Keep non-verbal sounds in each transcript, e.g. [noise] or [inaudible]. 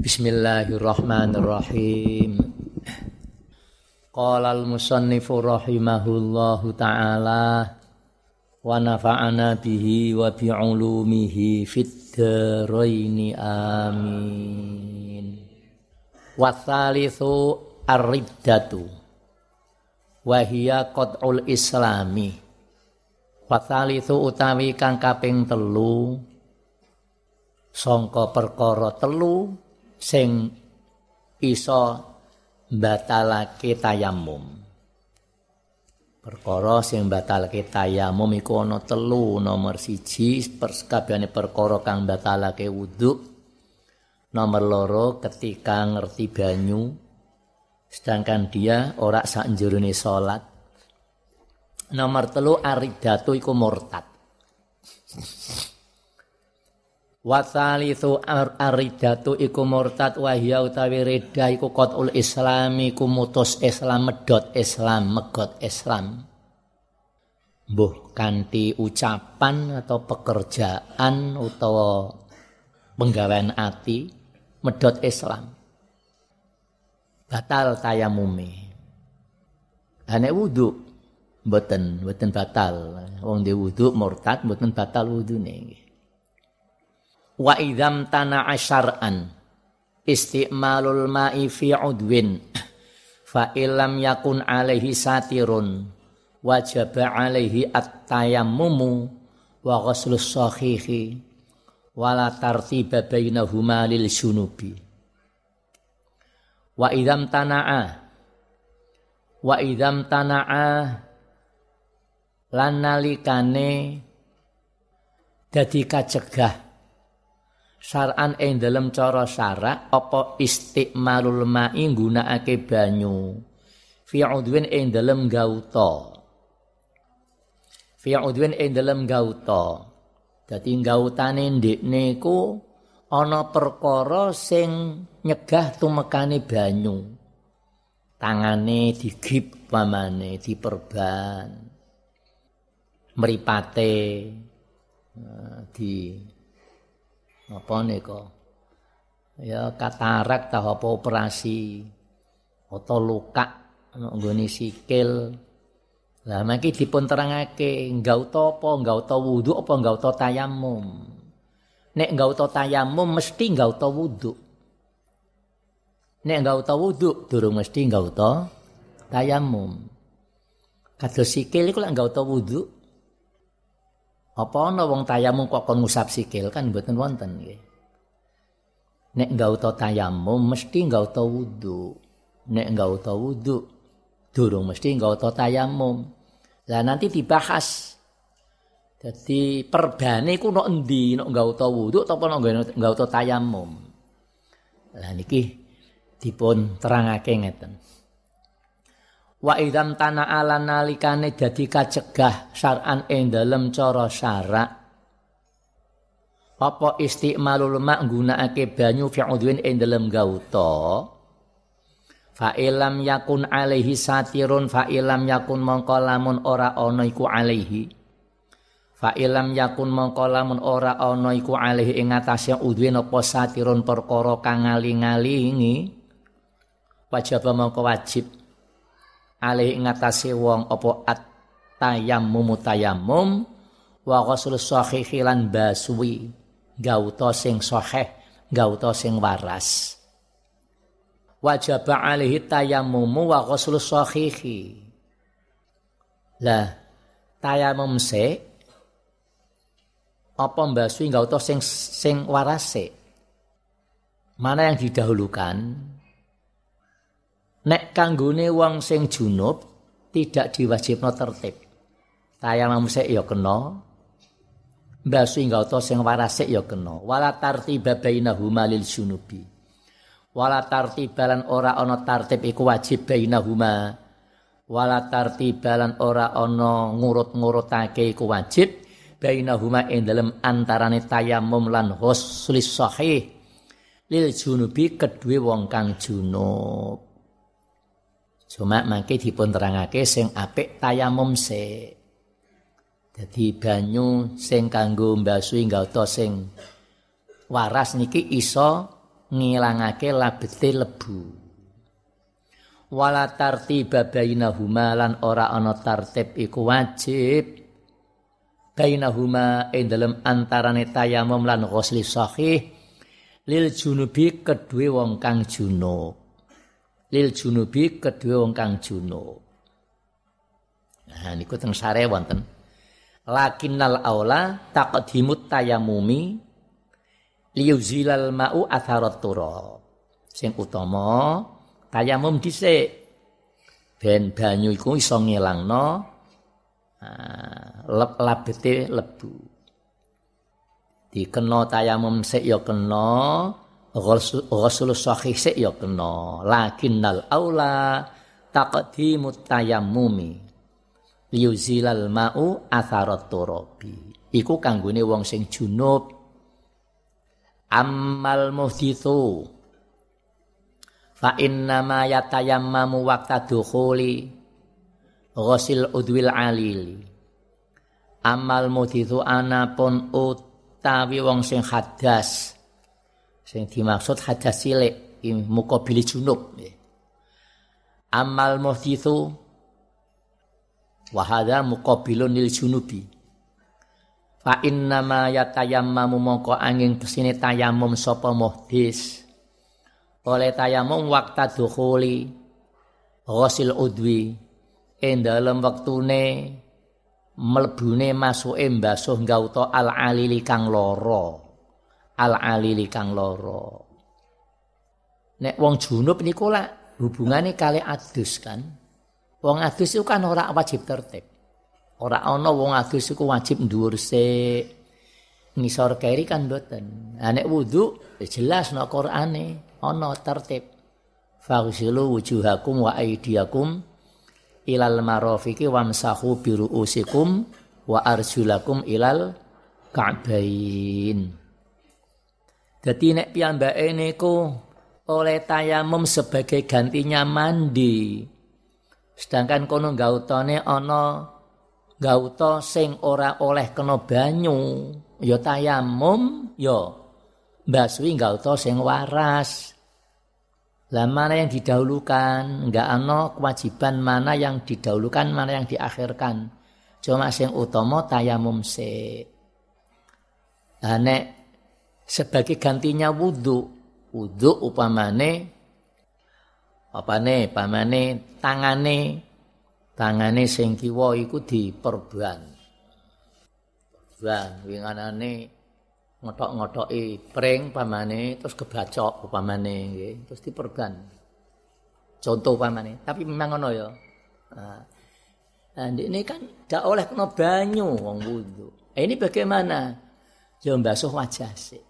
Bismillahirrahmanirrahim. Qala al-musannifu rahimahullahu taala wa nafa'ana bihi wa bi ulumihi fid dharain amin. Wa tsalitsu ar-riddatu wa hiya qat'ul islami. Wa tsalitsu utawi kang kaping telu sangka perkara telu sing iso batalake tayamum. Perkara sing batalake tayamum iku ana telu. Nomor siji perskabehane perkara kang batalake wudu. Nomor loro ketika ngerti banyu sedangkan dia ora sak jerone salat. Nomor telu aridatu iku murtad. Wa tsalitsu aridatu iku murtad wa hiya utawi rida iku qatul islami iku mutus Islam medot Islam megot Islam. Mbuh kanthi ucapan atau pekerjaan utawa penggawean ati medot Islam. Batal tayamume. Ane wudu mboten mboten batal. Wong di wudu murtad mboten batal wudune nggih. Wa idzam tana'a syar'an istimalul ma'i fi udwin. Fa illam yakun alaihi satirun. Wajaba alaihi at-tayammumu wa ghuslus sahihi. Wala tartiba bainahuma lil sunubi wa idzam tana'a wa idzam tana'a lan nalikane dadi kacegah Sar'an ing dalem cara syarak apa istiqmalul ma'i nggunakake banyu? Fi udwin ing dalem gauta. Fi udwin ing dalem gauta. Dadi gautane ndekne ku ana perkara sing nyegah tumekane banyu. Tangane digip pamane diperban. Mripate eh, di apa nika? Ya katarak tah apa operasi? Atau luka nggone sikil. Lah mangke dipun terangake enggauta apa? Enggauta wudu apa enggauta tayamum nek enggauta tayamum mesti enggauta wudu nek enggauta wudu durung mesti enggauta tayamum kados sikil iku lek enggauta wudu Apa ana wong tayamum kok kon ngusap sikil kan mboten wonten nggih. Nek enggak uta tayamum mesti enggak uta wudu. Nek enggak uta wudu durung mesti enggak uta tayamum. Lah nanti dibahas. Jadi perbane iku nok endi nek enggak uta wudu apa nek enggak uta tayamum. Lah niki dipun terangake ngeten. Wa idzam tana ala nalikane dadi kacegah syar'an ing dalem cara syarak. Apa istimalul ma nggunakake banyu fi udwin ing dalem gauta? Fa ilam yakun alaihi satirun fa ilam yakun mongko lamun ora ana iku alaihi. Fa ilam yakun mongko lamun ora ana iku alaihi ing atase udwin apa satirun perkara kang ngali-ngalingi wajib mongko wajib alih ngatasi wong apa at tayammum tayammum wa ghusl sahihi lan baswi gauta sing sahih gauta sing waras. Wajib alaihi tayammum wa ghusl sahihi. Lah tayammum se apa mbasui gauta sing sing warase mana yang didahulukan nek kanggone wong sing junub tidak diwajibno tertib. Tayamum sik ya kena. Mbasuh nggauta sing waras ya kena. Wala tartiba bainahuma lil junubi. Wala tartibalan ora ana tartib iku wajib bainahuma. Wala tartibalan ora ana ngurut-ngurutake iku wajib bainahuma ing dalem antarane tayamum lan huslis sahih lil junubi kedue wong kang junub. Cuma mangke dipun terangake sing apik tayamum se. Dadi banyu sing kanggo mbasui nggauta sing waras niki iso ngilangake labete lebu. Wala tartiba bainahuma lan ora ana tartib iku wajib. Bainahuma ing dalem antarane tayamum lan ghusli sahih lil junubi kedue wong kang junub lil junubi kedue wong kang junub nah niku teng sare wonten. Lakinnal aula taqdimut tayamumi liyuzilal ma'u atharat turab sing utama tayamum dhisik. Ben banyu iku iso ngilangno lep labete lebu. Dikena tayamum sik ya kena ghusul sahih sik ya kena. Lakinnal aula taqdimut tayammumi. Liyuzilal ma'u atharat turabi. Iku kanggone wong sing junub. Ammal muhdithu. Fa inna ma yatayammamu waqta dukhuli. Ghusil udwil alili. Amal mudhitu anapun utawi wong sing hadas sing dimaksud hadas cilik mukabili junub amal muhdithu wa hadha muqabilun lil junubi. Fa inna ma yatayammamu mongko angin ke sini tayamum sapa muhdis. Oleh tayamum waktu dukhuli ghusil udwi ing dalem wektune mlebune masuke mbasuh gauta al alili kang loro al alili kang loro nek wong junub niku lak hubungane kali adus kan. Wong adus itu kan ora wajib tertib. Ora ana wong adus iku wajib dhuwur sik. Ngisor keri kan mboten. Nek wudu jelas nek Qur'ane ana tertib. Faghsilu wujuhakum wa aydiyakum ilal marafiqi wamsahu bi ru'usikum wa arjulakum ilal ka'bain dadi nek piyambake niku oleh tayamum sebagai gantinya mandi sedangkan kono gautane ana gauta sing ora oleh kena banyu ya tayamum ya mbasui gauta sing waras lah mana yang didahulukan? Enggak ano kewajiban mana yang didahulukan, mana yang diakhirkan. Cuma sing utama tayamum se. Nah, nek sebagai gantinya wudhu, wudhu upamane apa nih, pamane tangane, tangane sing kiwa iku diperban. Perban, winganane ngotok-ngotoki pring pamane terus kebacok upamane nggih. Terus diperban. Contoh pamane tapi memang ngono ya. Nah, nah ini kan gak oleh kena banyu wong wudu. Eh, ini bagaimana? Ya basuh wajah sih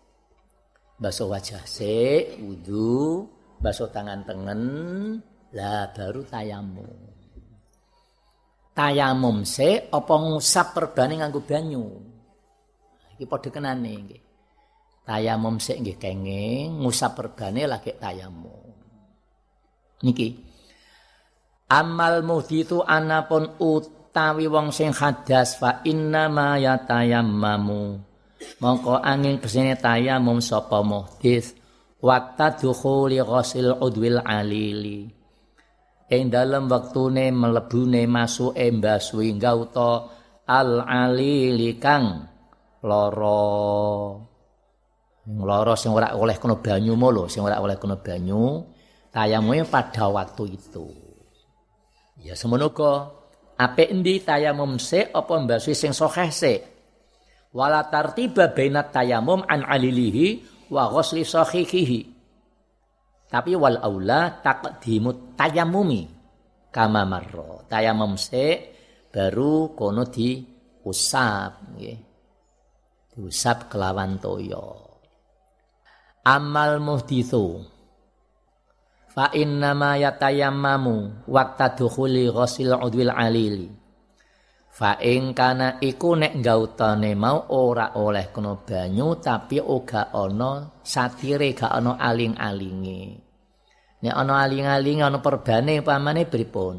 basuh wajah sih wudu basuh tangan tengen lah baru tayamum tayamum se apa ngusap perbane nganggo banyu iki padha kenane nggih. Tayamum sik nggih kenging, ngusap perbane lagi tayamum. Niki. Amal muhdithu anapun utawi wong sing hadas fa inna ma yatayammamu. Mongko angin ke sini tayamum sapa muhdits waktu dukhuli ghasil udwil alili. Ing dalem wektune mlebune masuke mbasuhi gauta al alili kang lara. Lara sing ora oleh kena banyu lho sing ora oleh kena banyu tayamume pada waktu itu. Ya semono apik endi tayamum se apa mbasuhi sing sahih se wala tartiba bainat tayamum an alilihi wa ghusli sahihihi tapi wal aula taqdimut tayamumi kama marro tayamum se baru kono di usap nggih. Diusap kelawan toyo amal muhdithu fa inna ma yatayammamu waqta dukhuli ghasil udwil alili fa ing kana iku nek gautane mau ora oleh kena banyu tapi uga ana satire gak ana aling-alinge. Nek ana aling-alinge ana perbane pamane pripun?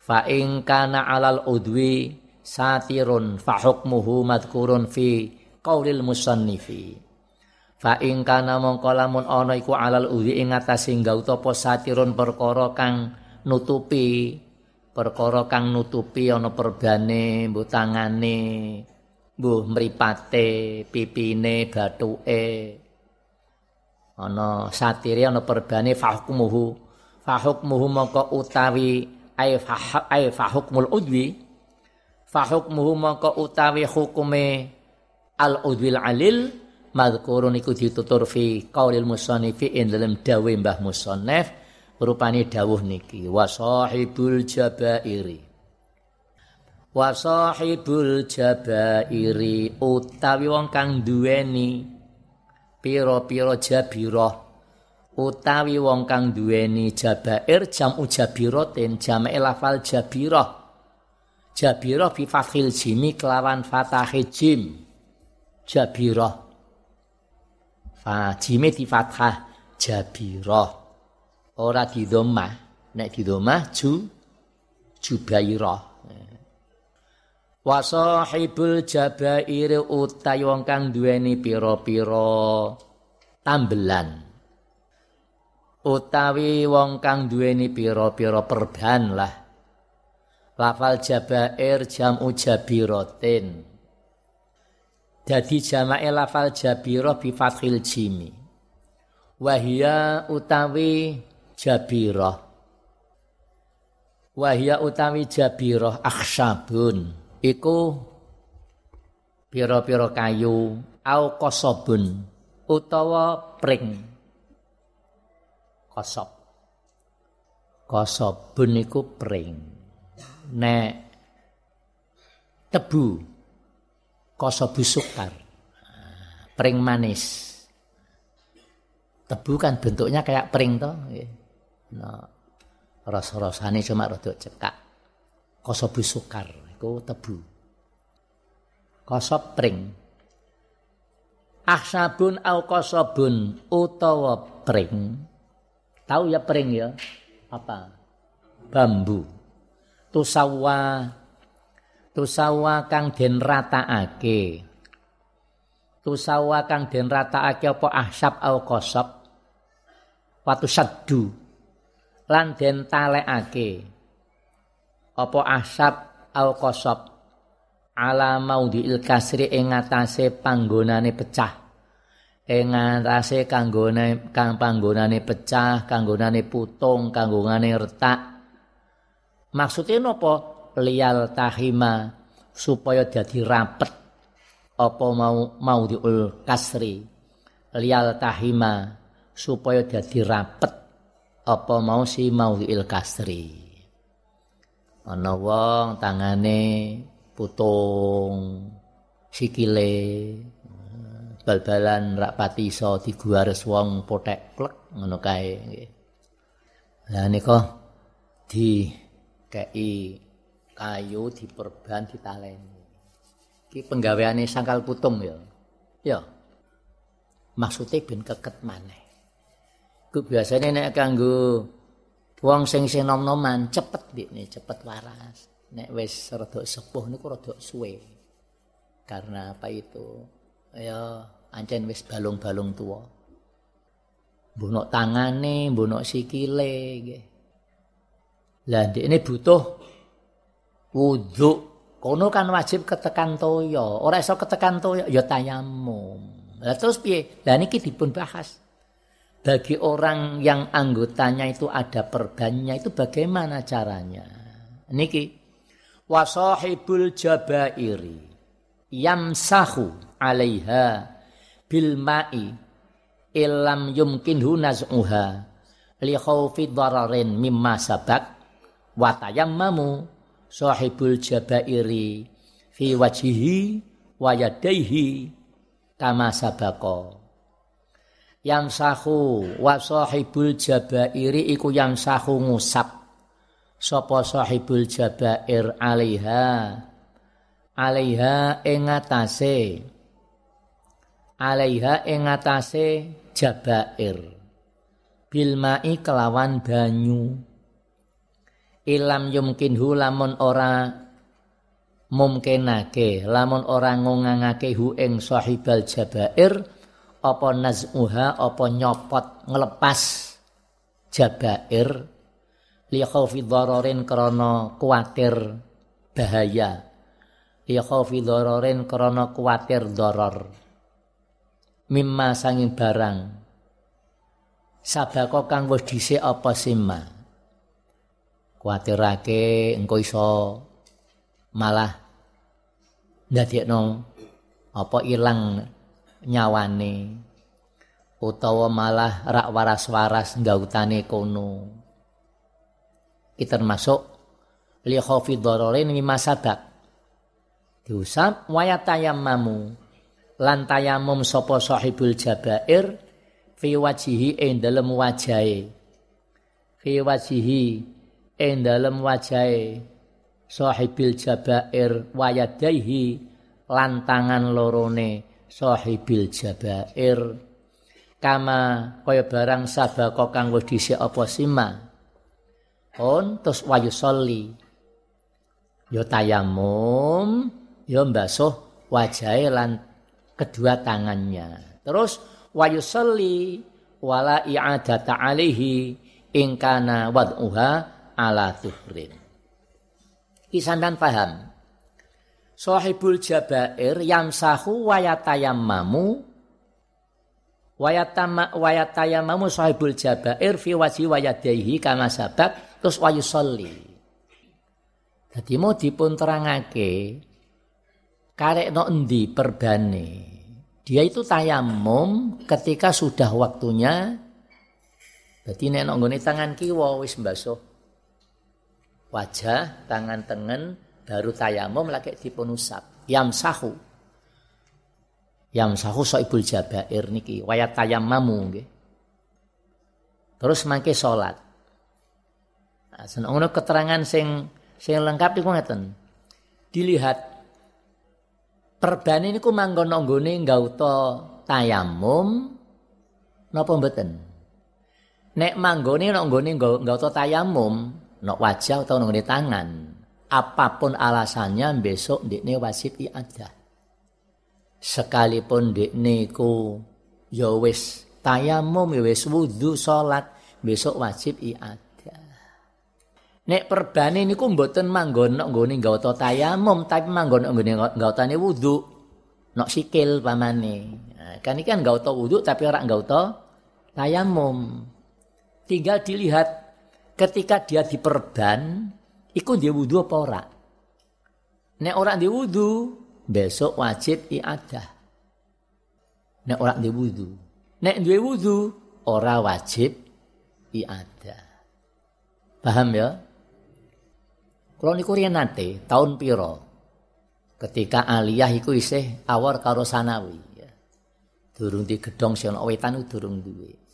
Fa ing kana alal udwi satirun fa hukmuhu madhkurun fi qaulil musannifi. Fa ing kana mongko lamun ana iku alal udhi ing atase gauta apa satirun perkara kang nutupi perkara kang nutupi ana perbane mbuh tangane mbuh mripate pipine bathuke ana satire ana perbane fahkumuhu fahukmuhu mongko utawi ay fa ay fahukmul udwi. Fahukmuhu mongko utawi hukume al udwil alil. Madhkurun iku ditutur fi qaulil musannifi ing dalam dawe Mbah Musannaf rupane dawuh niki wa sahibul jabairi. Wa sahibul jabairi utawi wong kang duweni pira-pira jabirah utawi wong kang duweni jabair jamu jabiratin jamae lafal jabirah. Jabirah fi fathil jimi kelawan fathah jim. Jabirah. Fa jime di fathah jabirah. Ora di dhammah. Nek di dhammah ju jubairah. Wa sahibul jabair utawi wong kang duweni pira-pira tambelan. Utawi wong kang duweni pira-pira perban lah. Lafal jabair jam'u jabiratin. Jadi jamae lafal jabirah bi fathil jimi. Wahia utawi jabirah. Wahia utawi jabirah akhsabun. Iku pira-pira kayu au kosobun utawa pring. Kosob. Kosobun iku pring. Nek tebu kosobu sukar. Pring manis. Tebu kan bentuknya kayak pring toh. Nah, ros-rosane cuma rada cekak. Kosobu sukar iku tebu. Kosob pring. Ahsabun au kosobun utawa pring. Tahu ya pring ya? Apa? Bambu. Tusawa tusawa kang den rataake tusawa kang den rataake apa ahsab au qasab watu saddu lan den talekake. Apa ahsab au qasab? Ala maudhi'il kasri ing ngatasé panggonane pecah. Ing ngatasé kanggone kang panggonane pecah kanggonane putung kanggone retak. Maksudnya napa lial tahima supaya jadi rapet. Apa mau mau diul kasri? Lial tahima supaya jadi rapet apa mau si mau diul kasri ana wong tangane putung sikile bal-balan rak pati iso diguares wong potek plek ngono kae. Lah nika di kei kayu diperban ditaleni. Iki penggaweane sangkal putung ya. Ya. Maksudnya ben keket maneh. Ku biasane nek kanggo wong sing sing nom-noman cepet ndikne, cepet waras. Nek wis rada sepuh niku rada suwe. Karena apa itu? Ya ancen wis balung-balung tua. Mbunok tangane, mbunok sikile nggih. Lah ndekne butuh wudhu kono kan wajib ketekan toya ora iso ketekan toya ya tayamum lah terus piye lah niki dipun bahas bagi orang yang anggotanya itu ada perbannya itu bagaimana caranya? Niki wasahibul jabairi yamsahu alaiha bil ma'i illam yumkinhu naz'uha li khaufi dararin mimma sabak wa tayammamu sahibul jabairi fi wajhihi wa yadaihi kama sabako yang sahu wa sahibul jabairi iku sahu ngusap. Sapa sahibul jabair alaiha? Alaiha ing atase. Alaiha ing jabair. Bil kelawan banyu. Ilam yumkinhu lamun ora mumkinake lamun ora ngongangake hu ing sahibal jabair apa naz'uha apa nyopot ngelepas jabair li khaufi dhararin krana kuwatir bahaya. Li khaufi dhararin krana kuwatir dharar. Mimma sanging barang. Sabako kang wis dhisik apa sima kuwatirake engko iso. Malah ndadekno apa ilang nyawane utawa malah rak waras-waras gautane kono. Iki termasuk li khaufi dhararin mimma sabak diusap wayatayammamu lan tayamum sapa sahibul jabair fi wajihi ing dalem wajahe. Fi wajihi ing dalem wajahe sahibil jabair wayadaihi lan tangan lorone sahibil jabair kama kaya barang sabako kang wis dhisik apa sima. On terus wayusolli ya tayamum ya mbasuh wajahe lan kedua tangannya. Terus wayusolli wala i'adata alaihi ingkana wad'uha ala tuhrin. Kisandan paham Sahibul Jabair yamsahu wayatayammamu wayatama wayatayammamu sahibul Jabair fi wajhi wayadaihi kama sabab terus wayusolli. Jadi mau dipun terangake karek no endi perbane. Dia itu tayamum ketika sudah waktunya. Jadi nek nggone tangan kiwa wis mbasuh wajah, tangan tengen, baru tayamum lagi dipun usap yamsahu. Yamsahu saibul jabair niki. Wayat tayammamu nggih. Terus mangke salat nah, seneng keterangan sing sing lengkap iku ngeten. Dilihat perban ini manggon nggone gauta tayamum napa mboten? Nek manggone nek nggone tayamum nok wajah atau nggone tangan apa pun alasannya besok ndekne wajib iadah. Sekalipun ndekne ku ya wis tayamum ya wis wudu salat besok wajib iadah. Nek perbane niku mboten manggon nek nggone gawata tayamum tapi manggon nek nggone gawatane wudu nok sikil pamane. Nah, kan iki kan gawata wudu tapi ora gawata tayamum. Tinggal dilihat ketika dia diperban iku dia wudu apa ora? Nek ora dia wudu, besok wajib iadah. Nek ora dia wudu. Nek duwe wudu, ora wajib iadah. Paham ya? Kalau niku riyen nate tahun piro? Ketika aliyah iku isih awar karo sanawi. Durung di gedong sing wetan durung duwe.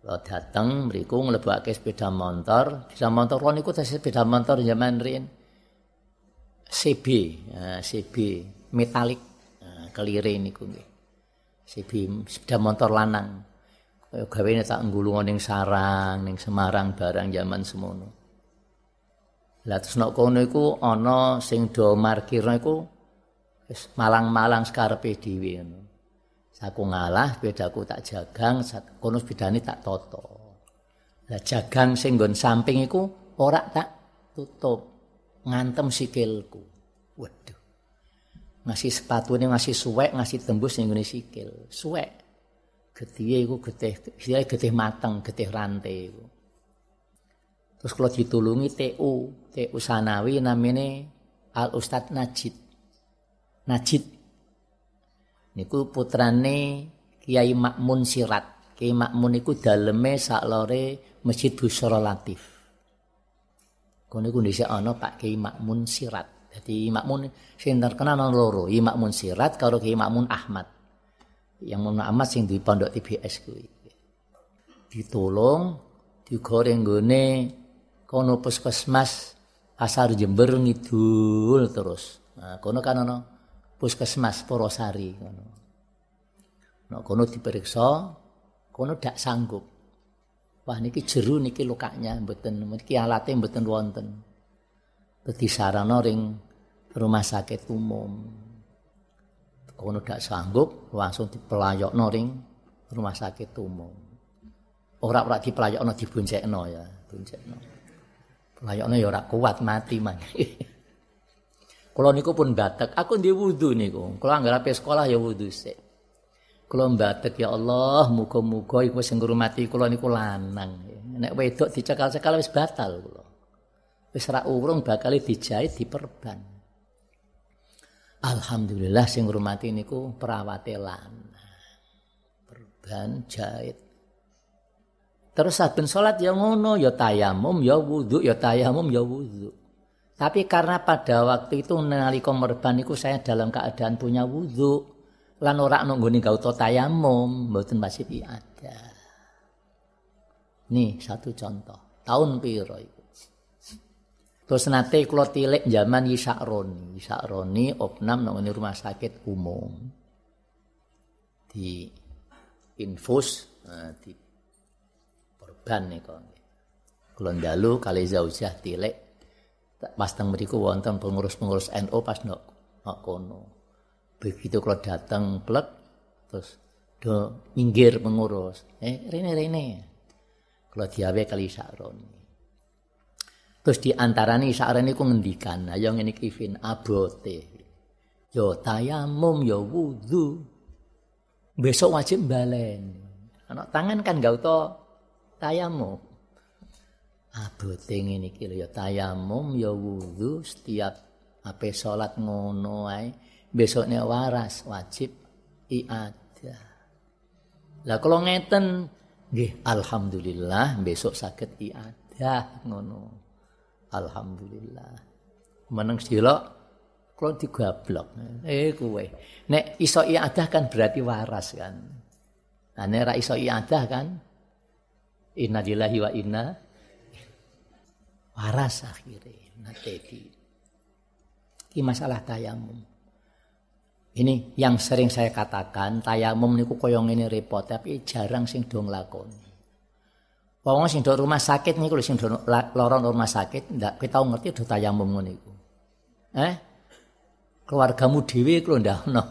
Lo dateng mriku nglebokake sepeda motor, sepeda motor kok niku sepeda motor zaman riyen CB, nah, CB metalik nah, kelire niku nggih. CB sepeda motor lanang. Kaya gawene tak nggulung ning sarang, ning Semarang barang zaman semono. Lah terus nek kono iku ana sing do markirno iku malang-malang skarepe dhewe ngono. Aku ngalah, sepedaku tak jagang, kono sepedane tak toto. Lah jagang sing nggon samping iku ora tak tutup. Ngantem sikilku. Waduh. Ngasih sepatu ini ngasih suwek, ngasih tembus ning ngene sikil. Suwek. Getih iku getih, istilahnya getih mateng, getih rantai iku. Terus kalau ditulungi TU, TU Sanawi namanya Al Ustad Najid. Najid niku putrane Kiai Makmun Sirat. Kiai Makmun iku daleme saklore Masjid Busyara Latif. Kono iku dhisik ana Pak Kiai Makmun Sirat. Dadi Makmun sing terkenal ana loro, Kiai Makmun Sirat karo Kiai Makmun Ahmad. Yang Makmun Ahmad sing di pondok TBS kuwi. Ditolong digoreng gone kono puskesmas Pasar Jember ngidul terus. Nah, kono kan ana puskesmas Porosari ngono. Nek kono diperiksa, kono dak sanggup. Wah niki jeru niki lukanya mboten niki alate mboten wonten. Dadi sarana ring rumah sakit umum. kono dak sanggup langsung dipelayokno ring rumah sakit umum. Ora ora dipelayokno diboncekno ya, boncekno. Pelayokno ya ora kuat mati man. [laughs] Kula niku pun batek, aku ndek wudu niku. Kula anggere sekolah ya wudu sik. Kula batek ya Allah, muga-muga iku sing ngurmati kula niku lanang. Nek wedok dicekal-cekal wis batal kula. Wis ra urung bakal dijahit diperban. Alhamdulillah sing ngurmati niku perawate lanang. Perban jahit. Terus saben salat ya ngono, ya tayamum, ya wudu, ya tayamum, ya wudu. Tapi karena pada waktu itu nalika merban niku saya dalam keadaan punya wudu, lan ora nunggone gauta tayamum, mboten masih ada. Nih satu contoh. Tahun piro iku? Terus nate kula tilik zaman Yisakroni. Yisakroni opnam nang rumah sakit umum. Di infus nah, di korban nika. Kula ndalu kali zaujah tilik pas teng mriku wonten pengurus-pengurus NU pas nok nok kono. Begitu kalau datang plek terus do minggir pengurus. Eh rene rene. Kalau diawe kali sakron. Terus di antarane sakron niku ngendikan, ayo ngene iki fin abote. Yo tayamum yo wudu. Besok wajib balen. Anak tangan kan gak tau tayamum. Abote ngene iki lho ya tayamum ya wudu setiap ape salat ngono ae besokne waras wajib iadah. Lah kalau ngeten nggih alhamdulillah besok saged iadah ngono. Alhamdulillah. Meneng silok kalau digablok. Eh kowe. Nek iso iadah kan berarti waras kan. Nah nek ra iso iadah kan Inna lillahi wa inna waras akhirnya nate di ini masalah tayamum ini yang sering saya katakan tayamum niku koyong ini repot tapi jarang sing dong lakoni Wong sing do rumah sakit niku sing do lorong rumah sakit ndak kita ngerti do tayamum ngono iku. Eh? Keluargamu dhewe iku ndak ono.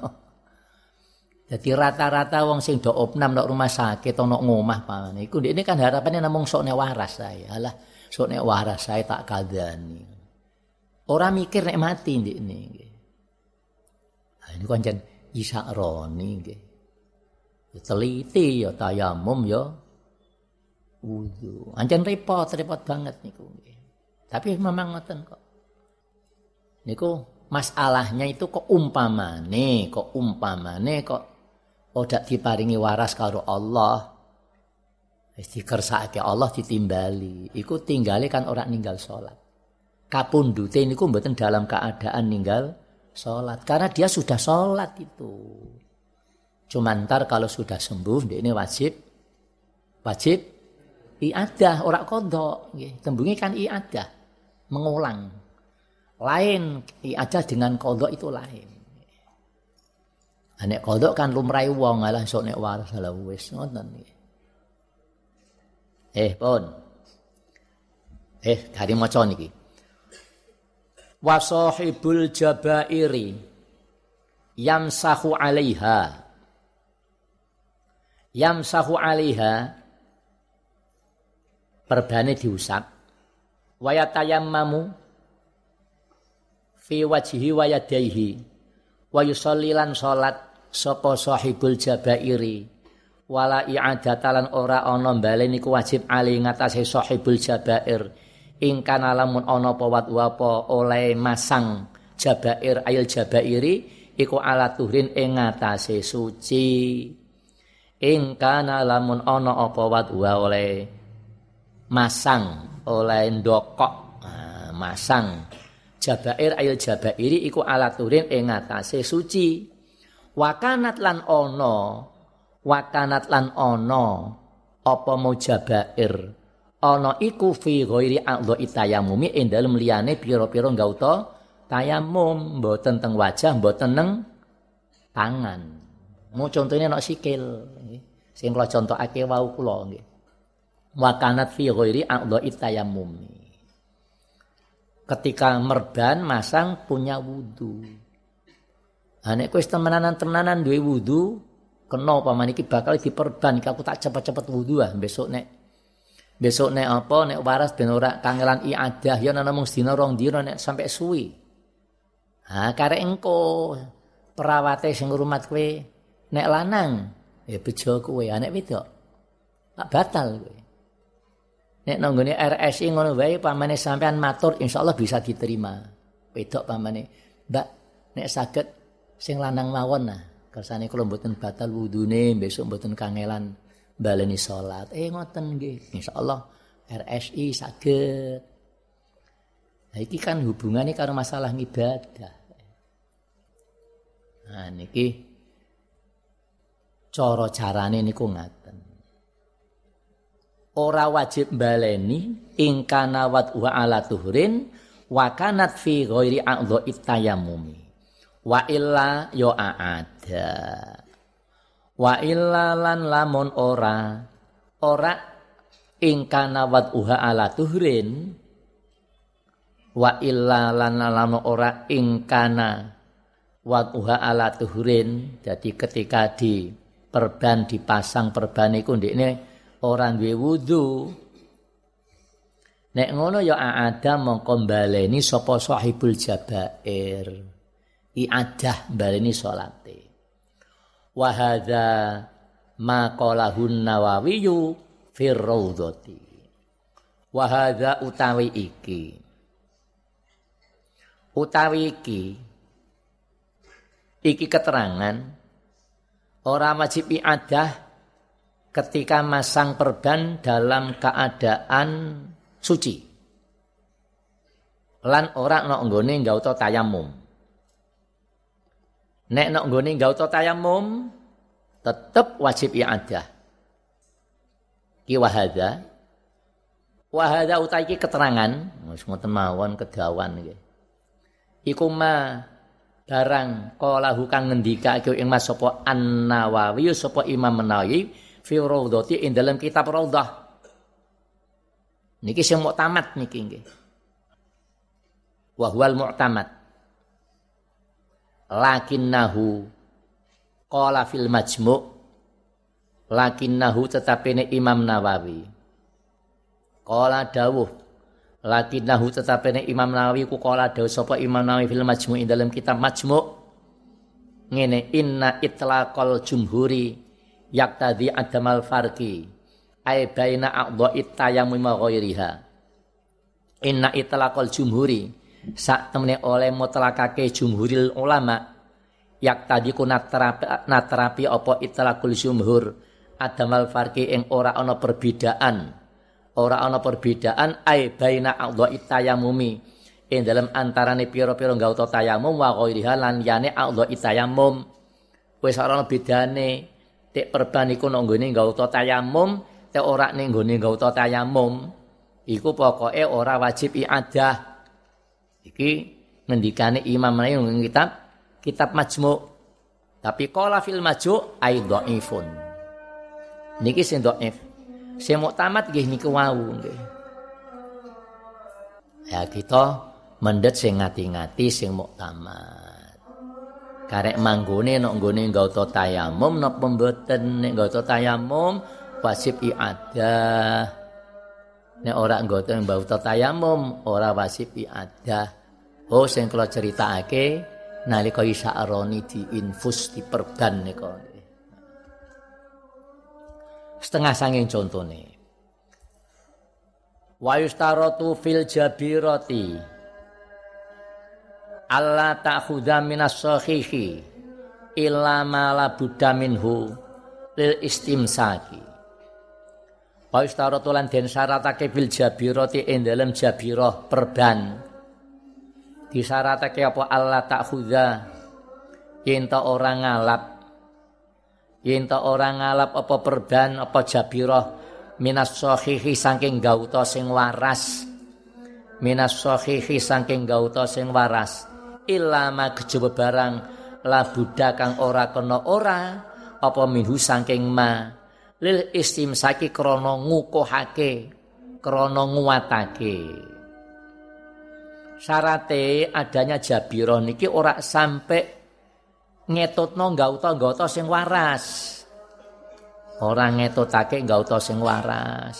Jadi rata-rata wong sing do opnam nek rumah sakit ana ngomah pamane. Iku ini kan harapannya namung sok waras saya. Alah, sok nek waras saya tak kadani. Orang mikir nek mati ndekne nggih. Nah, ini kan isak roni nggih. Ya teliti ya tayamum ya wudu. Anjen repot, repot banget niku nggih. Tapi memang ngoten kok. Niku masalahnya itu kok umpamane, kok umpamane kok odak diparingi waras karo Allah wis dikersakake Allah ditimbali. Iku tinggale kan orang ninggal salat kapundute niku mboten dalam keadaan ninggal salat karena dia sudah salat itu. Cuman ntar kalau sudah sembuh ini wajib wajib iadah ora kodok nggih tembunge kan iadah mengulang. Lain iadah dengan kodok itu lain. Nek kodok kan lumrai wong alah sok nek waras ala wis ngoten iki. Eh pun. Eh dari maca niki. Wa sahibul jabairi yamsahu 'alaiha. Yamsahu 'alaiha perbane diusap. Wa yatayammamu fi wajhi wa yadayhi wa yusallilan salat sapa sahibul jabairi wala i'adatalan ora ana balen iku wajib ali ngatasé sahibul jabair. Kana lamun ana apa apa oleh masang jabair ayil jabairi iku ala tuhrin ing ngatasé suci. Ing kana lamun ana apa wa oleh masang oleh ndokok nah, masang jabair ayil jabairi iku ala tuhrin ing ngatasé suci. Wakanat lan ono wakanat lan ono apa mujabair? Ono iku fi ghairi a'dha itayamumi ing dalem liyane pira-pira gauta tayamum. Mboten teng wajah mboten neng tangan. Mau contohnya nek sikil sing kula contohake wau kula nggih. Wakanat fi ghairi a'dha itayamumi. Ketika merban masang punya wudhu Ha nek kowe temenanan-temenanan duwe wudu, kena paman iki bakal diperban aku tak cepet-cepet wudu ah besok nek besok nek apa nek waras ben ora kangelan iadah ya ana mung sedina rong dina nek sampai suwi. Ha karek engko perawate sing ngrumat kowe nek lanang ya bejo kowe nek wedok tak batal kowe. Nek nanggone RSI ngono wae pamane sampean matur insyaallah bisa diterima. Wedok pamane, Mbak nek saged sing lanang mawon nah kersane kula mboten batal wudune besok mboten kangelan baleni salat eh ngoten nggih insyaallah RSI saged Nah, iki kan hubungannya karo masalah ibadah. Nah, niki cara carane niku ngaten. Ora wajib baleni ingkana wat wa ala tuhrin wa kanat fi ghairi a'dha'i tayammumi wa illa yo ada. Wa illa lan lamun ora ora ingkana wat uha ala tuhrin. Wa illa lan lamun ora ingkana wat uha ala tuhrin. Jadi ketika di perban dipasang perban iku ndekne ora duwe wudu. Nek ngono ya ada mongko baleni sapa sahibul jabair iadah baleni salate. Wa hadza ma qalahun nawawiyu fir raudhati wa hadza utawi iki. Utawi iki iki keterangan ora wajib iadah ketika masang perban dalam keadaan suci. Lan ora ana nggone nggauta tayamum Nek nak nggone gauta tayamum tetep wajib i'adah. Ki wahada. Wahada utai ki keterangan, ngoten mawon kedawan iki. Iku ma barang qalahu kang ngendikake ing Mas sapa An-Nawawi sapa Imam Nawawi fi Raudhati ing dalam kitab Raudhah. Niki sing muktamad niki nggih. Wa huwal lakinnahu qala fil majmu' lakinnahu tetapene Imam Nawawi. Qala dawuh lakinnahu tetapene Imam Nawawi ku qala dawuh sapa Imam Nawawi fil majmu' dalam kitab majmu' ngene inna itlaqal jumhuri yaktadi adamal farqi ay baina a'dha'i tayammum ghairiha. Inna itlaqal jumhuri sak temene oleh mutlakake jumhuril ulama yak tadi ku naterapi, apa itlaqul jumhur adamal farqi ing ora ana perbedaan. Ora ana perbedaan ai baina a'dha'i tayammumi ing dalam antarane pira-pira gauta tayamum wa ghairiha lan yane a'dha'i tayammum wis ora ana bedane. Tek perban iku nang nggone gauta tayamum tek ora ning nggone gauta tayamum. Iku pokoke ora wajib iadah Iki ngendikane Imam Nawawi kitab kitab Majmu. Tapi qala fil Majmu ai dhaifun. Niki sing dhaif. Sing muktamad nggih niku wau nggih. Ya kita mendet sing ngati-ngati sing muktamad. Karek manggone nek nggone gauta tayamum napa mboten nek gauta tayamum wajib iadah. Nek ora nggoto mbauta tayamum ora wajib iadah. Oh sing kula critakake nalika Isa Aroni diinfus diperban nika. Setengah sanging contone. Wa yustaratu fil jabirati Allah ta'khudha minas sahihi illa ma la budda minhu lil istimsaki. Wa yustaratu lan den syaratake fil jabirati ing dalem jabirah perban disyaratake apa? Allah tak khuda yen orang ngalap. Yen orang ngalap apa perban apa jabirah. Minas sahihi saking gauta sing waras. Minas sahihi saking gauta sing waras. Ilama kejaba barang la kang ora kena ora apa minhu saking ma. Lil istimsaki krana ngukuhake krana nguwatake syarate adanya jabiroh niki ora sampai ngetutno gauta-gauta sing waras. Ora ngetutake gauta sing waras.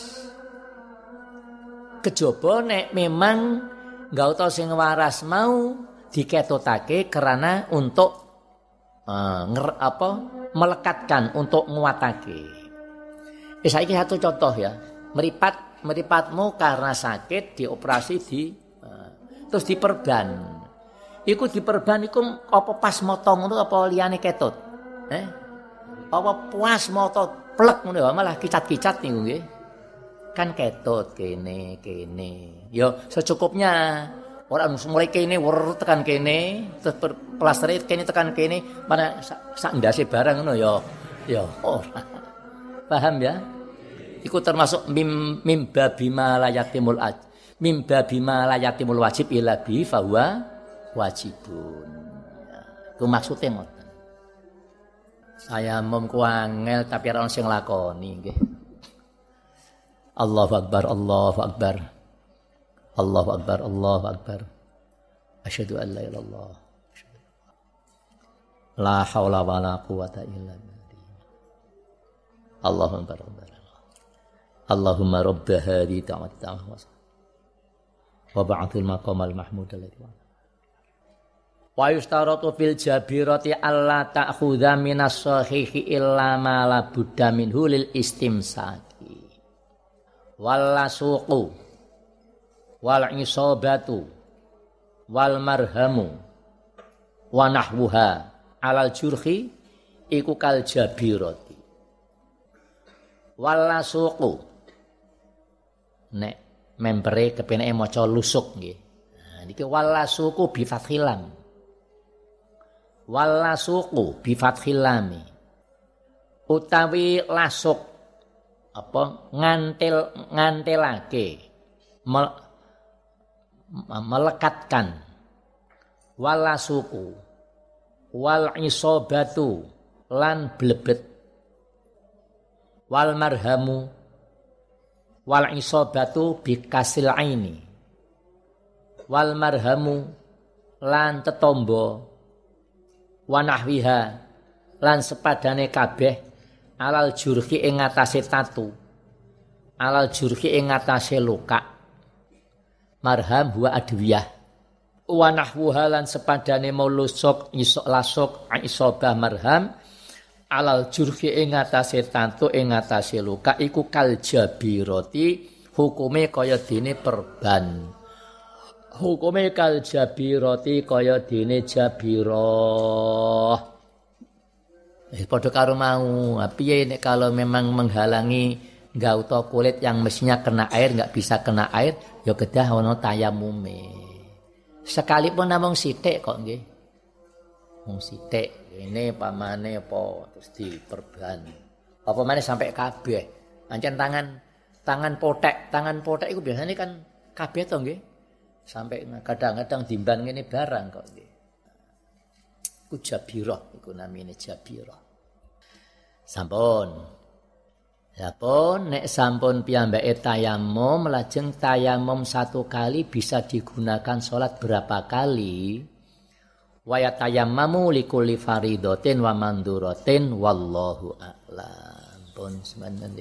Kejaba nek memang gauta sing waras mau diketutake karena untuk uh, nger, apa melekatkan untuk nguatake. Eh satu contoh ya. Meripat meripatmu karena sakit dioperasi di terus diperban. Iku diperban iku apa pas motong ngono apa liyane ketut? Eh? Apa puas moto plek ngono ya, malah kicat-kicat niku nggih. Kan ketut kene kene. Yo secukupnya. Ora mulai kene wer tekan kene, terus plaster kene tekan kene, mana sak ndase barang ngono ya. Ya ora. Paham ya? Iku termasuk mim mimba bima layatimul aj. Mimba bima layatimul wajib ila bi fahuwa wajibun. Ya, itu ngoten. Saya mom angel tapi ora sing lakoni nggih. Allahu akbar, Allahu akbar. Allahu akbar, Allahu akbar. Asyhadu an la ilaha illallah. La haula wala quwata illa billah. Allahu akbar. Allahumma rabb hadhihi wa wa ba'athil maqamal mahmud alladhi Wa yustaratu fil jabirati alla ta'khudha minas sahihi illa ma la budda minhu lil istimsaki. Wal lasuqu wal isabatu wal marhamu wa nahwuha alal jurhi iku kal jabirati. Wal lasuqu nek membere kepenake maca lusuk nggih. Nah niki wal lasuqu bi fathilam walasuku bi fathil utawi lasuk apa ngantil ngantilake mel, melekatkan. Walasuku wal isobatu lan blebet. Wal marhamu wal isobatu kasil aini. Wal marhamu lan tetombo. Wanahwiha lan sepadane kabeh alal jurhi ing tatu. Alal jurhi ing ngatasé luka. Marham huwa adwiyah. Wanahwuha lan sepadane mau lusuk isok lasuk isobah marham alal jurhi ing ngatasé tatu ing ngatasé luka iku kal jabiroti hukume kaya dene perban. Hukume kal jabirati kaya dene jabirah eh padha karo mau. Piye nek kalau memang menghalangi gauta kulit yang mestinya kena air nggak bisa kena air ya kedah ono tayamume. Sekalipun namung sithik kok nggih. Mung sithik ini pamane apa terus diperban apa mana sampai kabeh pancen tangan tangan potek tangan potek itu biasanya kan kabeh to nggih sampai kadang-kadang timbang ini barang kok nggih. Iku jabirah iku namine jabirah. Sampun. Sampun nek sampun piyambake tayamum lajeng tayamum satu kali bisa digunakan sholat berapa kali? Wa tayammamu likulli wa manduratin wallahu a'lam. Pun semanten